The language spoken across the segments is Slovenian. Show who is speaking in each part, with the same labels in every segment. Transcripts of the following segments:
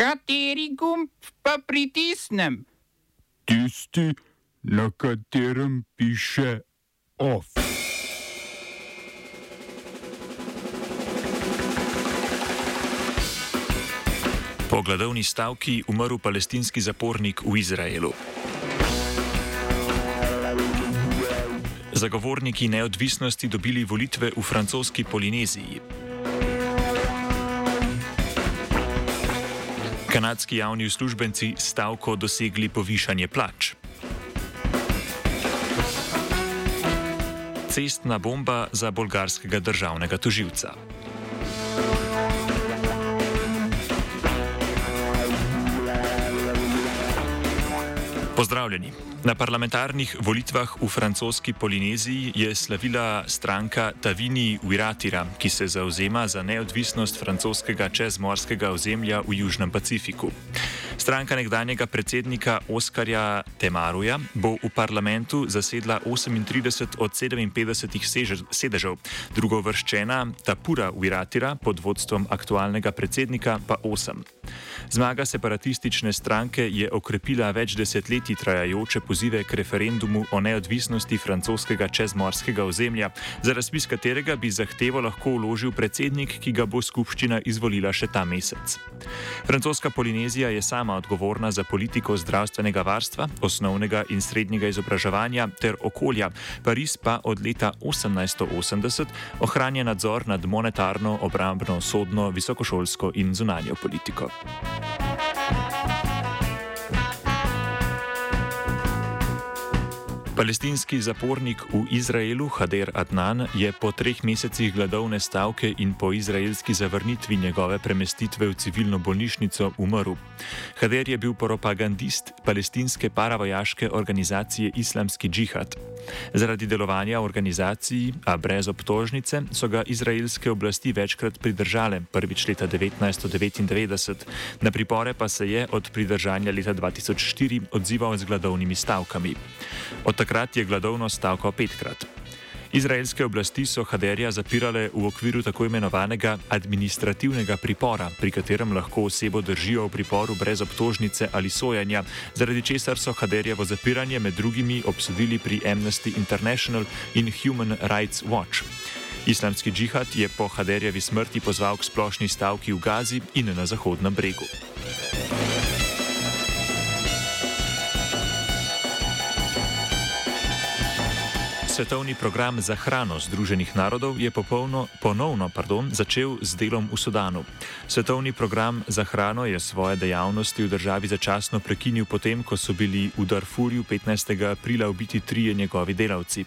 Speaker 1: Kateri gumb pa pritisnem?
Speaker 2: Tisti, na katerem piše OF.
Speaker 3: Po gladovni stavki umrl palestinski zapornik v Izraelu. Zagovorniki neodvisnosti dobili volitve v francoski Polineziji. Kanadski javni uslužbenci stavko dosegli povišanje plač. Cestna bomba za bolgarskega državnega toživca. Pozdravljeni. Na parlamentarnih volitvah v francoski Polineziji je slavila stranka Tavini Uiratira, ki se zauzema za neodvisnost francoskega čezmorskega ozemlja v Južnem Pacifiku. Stranka nekdanjega predsednika Oskarja Temaruja bo v parlamentu zasedla 38 od 57 sedežev, drugo vrščena Tapura Uiratira pod vodstvom aktualnega predsednika pa 8. Zmaga separatistične stranke je okrepila več desetletij trajajoče pozive k referendumu o neodvisnosti francoskega čezmorskega ozemlja, za razpis katerega bi zahtevo lahko vložil predsednik, ki ga bo skupščina izvolila še ta mesec. Francoska Polinezija je sama odgovorna za politiko zdravstvenega varstva, osnovnega in srednjega izobraževanja ter okolja, Pariz pa od leta 1880 ohranja nadzor nad monetarno, obrambno, sodno, visokošolsko in zunanjo politiko. Thank you. Palestinski zapornik v Izraelu Hader Adnan je po treh mesecih gladovne stavke in po izraelski zavrnitvi njegove premestitve v civilno bolnišnico umrl. Hader je bil propagandist palestinske paravojaške organizacije Islamski džihad. Zaradi delovanja organizaciji, a brez obtožnice, so ga izraelske oblasti večkrat pridržale, prvič leta 1999, na pripore pa se je od pridržanja leta 2004 odzival z gladovnimi stavkami. Od takrat je gladovno stavko petkrat. Izraelske oblasti so Haderja zapirale v okviru tako imenovanega administrativnega pripora, pri katerem lahko osebo držijo v priporu brez obtožnice ali sojanja, zaradi česar so Haderjevo zapiranje med drugimi obsodili pri Amnesty International in Human Rights Watch. Islamski džihad je po Haderjevi smrti pozval k splošni stavki v Gazi in na Zahodnem bregu. Svetovni program za hrano Združenih narodov je popolno, ponovno pardon, začel z delom v Sudanu. Svetovni program za hrano je svoje dejavnosti v državi začasno prekinil potem, ko so bili v Darfurju 15. aprila ubiti trije njegovi delavci.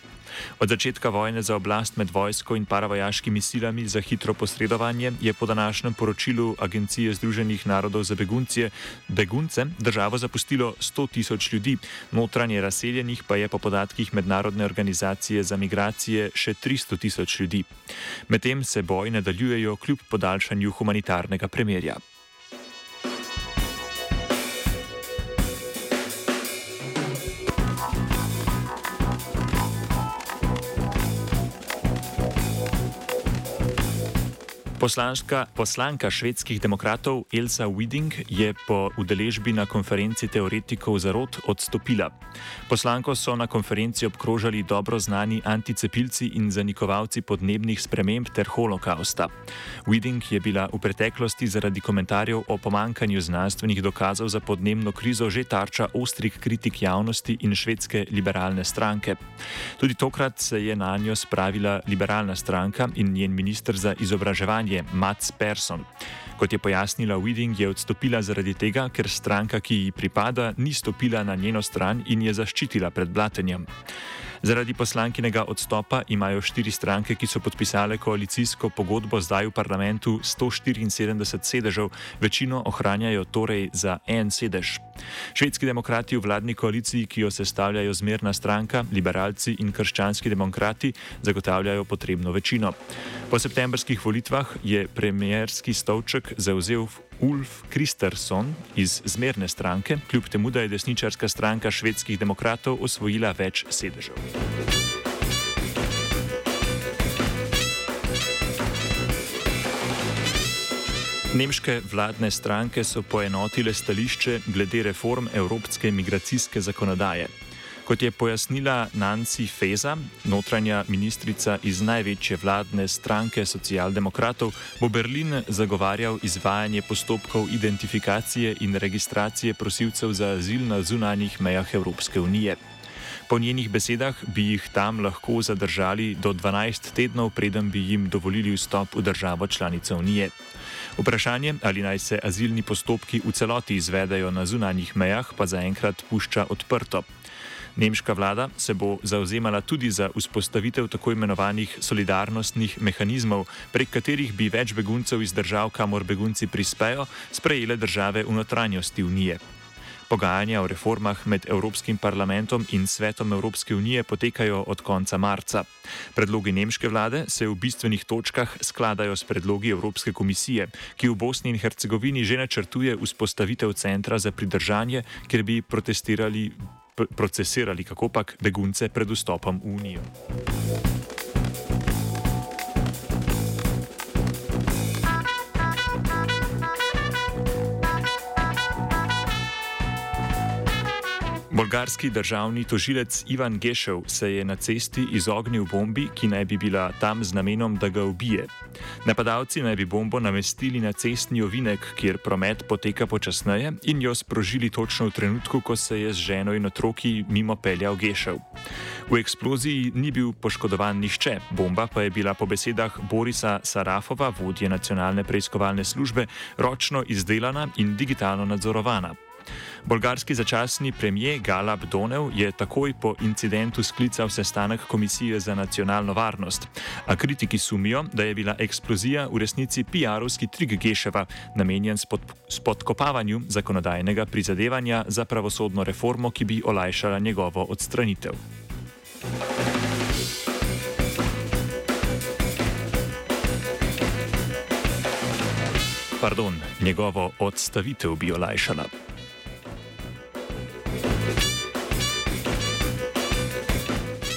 Speaker 3: Od začetka vojne za oblast med vojsko in paravojaškimi silami za hitro posredovanje je po današnjem poročilu Agencije Združenih narodov za begunce, begunce državo zapustilo 100 tisoč ljudi, notranje razseljenih pa je po podatkih Mednarodne organizacije za migracije še 300 tisoč ljudi. Medtem se boj nadaljujejo kljub podaljšanju humanitarnega premirja. Poslanska, poslanka švedskih demokratov Elsa Widing je po udeležbi na konferenci teoretikov za rod odstopila. Poslanko so na konferenci obkrožali dobro znani anticepilci in zanikovalci podnebnih sprememb ter holokausta. Widing je bila v preteklosti zaradi komentarjev o pomankanju znanstvenih dokazov za podnebno krizo že tarča ostrih kritik javnosti in švedske liberalne stranke. Tudi tokrat se je na njo spravila liberalna stranka in njen minister za izobraževanje je Mats Persson. Kot je pojasnila Widing, je odstopila zaradi tega, ker stranka, ki ji pripada, ni stopila na njeno stran in je zaščitila pred blatenjem. Zaradi poslankinega odstopa imajo štiri stranke, ki so podpisale koalicijsko pogodbo zdaj v parlamentu 174 sedežev, večino ohranjajo torej za en sedež. Švedski demokrati v vladni koaliciji, ki jo sestavljajo zmerna stranka, liberalci in krščanski demokrati, zagotavljajo potrebno večino. Po septembrskih volitvah je premjerski stolček zauzel Ulf Kristersson iz zmerne stranke, kljub temu, da je desničarska stranka švedskih demokratov osvojila več sedežev. Nemške vladne stranke so poenotile stališče glede reform evropske migracijske zakonodaje. Kot je pojasnila Nancy Feza, notranja ministrica iz največje vladne stranke socialdemokratov, bo Berlin zagovarjal izvajanje postopkov identifikacije in registracije prosilcev za azil na zunanjih mejah Evropske unije. Po njenih besedah bi jih tam lahko zadržali do 12 tednov, preden bi jim dovolili vstop v državo članico unije. Vprašanje, ali naj se azilni postopki v celoti izvedejo na zunanjih mejah, pa zaenkrat pušča odprto. Nemška vlada se bo zauzemala tudi za vzpostavitev tako imenovanih solidarnostnih mehanizmov, prek katerih bi več beguncev iz držav, kamor begunci prispejo, sprejele države v notranjosti unije. Pogajanja o reformah med Evropskim parlamentom in Svetom Evropske unije potekajo od konca marca. Predlogi nemške vlade se v bistvenih točkah skladajo s predlogi Evropske komisije, ki v Bosni in Hercegovini že načrtuje vzpostavitev centra za pridržanje, kjer bi protestirali procesirali kakopak begunce pred vstopom v Unijo. Bolgarski državni tožilec Ivan Gešev se je na cesti izognil bombi, ki naj bi bila tam z namenom, da ga ubije. Napadalci naj bi bombo namestili na cestni ovinek, kjer promet poteka počasneje, in jo sprožili točno v trenutku, ko se je z ženo in otroki mimo peljal Gešev. V eksploziji ni bil poškodovan nihče, bomba pa je bila po besedah Borisa Sarafova, vodje nacionalne preiskovalne službe, ročno izdelana in digitalno nadzorovana. Bolgarski začasni premijer Galab Donev je takoj po incidentu sklical sestanek Komisije za nacionalno varnost. A kritiki sumijo, da je bila eksplozija v resnici PR-ovski trik Geševa, namenjen spodkopavanju zakonodajnega prizadevanja za pravosodno reformo, ki bi olajšala njegovo odstranitev. Pardon, njegovo odstavitev bi olajšala.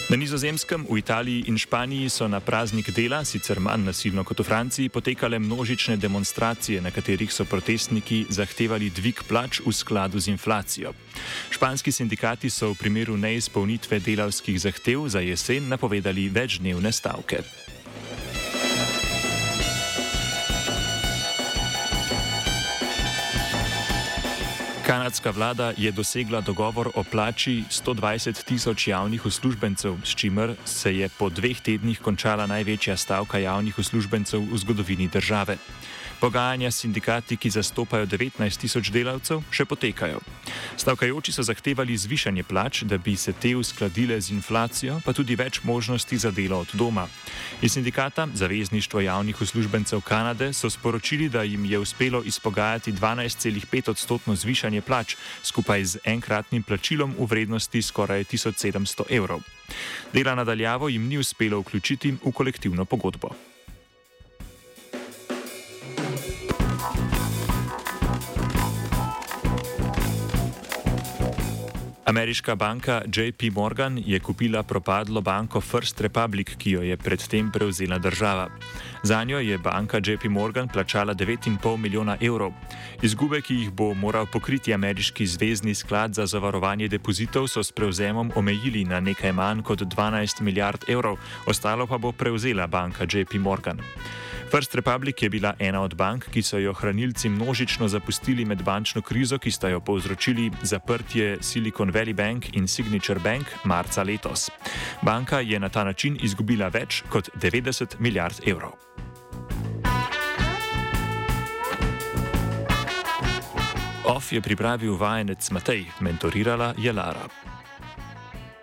Speaker 3: Na nizozemskem, v Italiji in Španiji so na praznik dela, sicer manj nasilno kot v Franciji, potekale množične demonstracije, na katerih so protestniki zahtevali dvig plač v skladu z inflacijo. Španski sindikati so v primeru neizpolnitve delavskih zahtev za jesen napovedali večdnevne stavke. Kanadska vlada je dosegla dogovor o plači 120 tisoč javnih uslužbencev, s čimer se je po dveh tednih končala največja stavka javnih uslužbencev v zgodovini države. Pogajanja s sindikati, ki zastopajo 19 tisoč delavcev, še potekajo. Stavkajoči so zahtevali zvišanje plač, da bi se te uskladile z inflacijo, pa tudi več možnosti za delo od doma. Iz sindikata Zavezništvo javnih uslužbencev Kanade so sporočili, da jim je uspelo izpogajati 12,5 odstotno zvišanje plač, skupaj z enkratnim plačilom v vrednosti skoraj 1700 evrov. Dela nadaljavo jim ni uspelo vključiti v kolektivno pogodbo. Ameriška banka JP Morgan je kupila propadlo banko First Republic, ki jo je predtem prevzela država. Za njo je banka JP Morgan plačala 9,5 milijona evrov. Izgube, ki jih bo moral pokriti ameriški zvezdni sklad za zavarovanje depozitov, so s prevzemom omejili na nekaj manj kot 12 milijard evrov, ostalo pa bo prevzela banka JP Morgan. First Republic je bila ena od bank, ki so jo hranilci množično zapustili med bančno krizo, ki sta jo povzročili zaprtje Silicon Valley Bank in Signature Bank marca letos. Banka je na ta način izgubila več kot 90 milijard evrov. OF je pripravil vajenec Matej, mentorirala je Lara.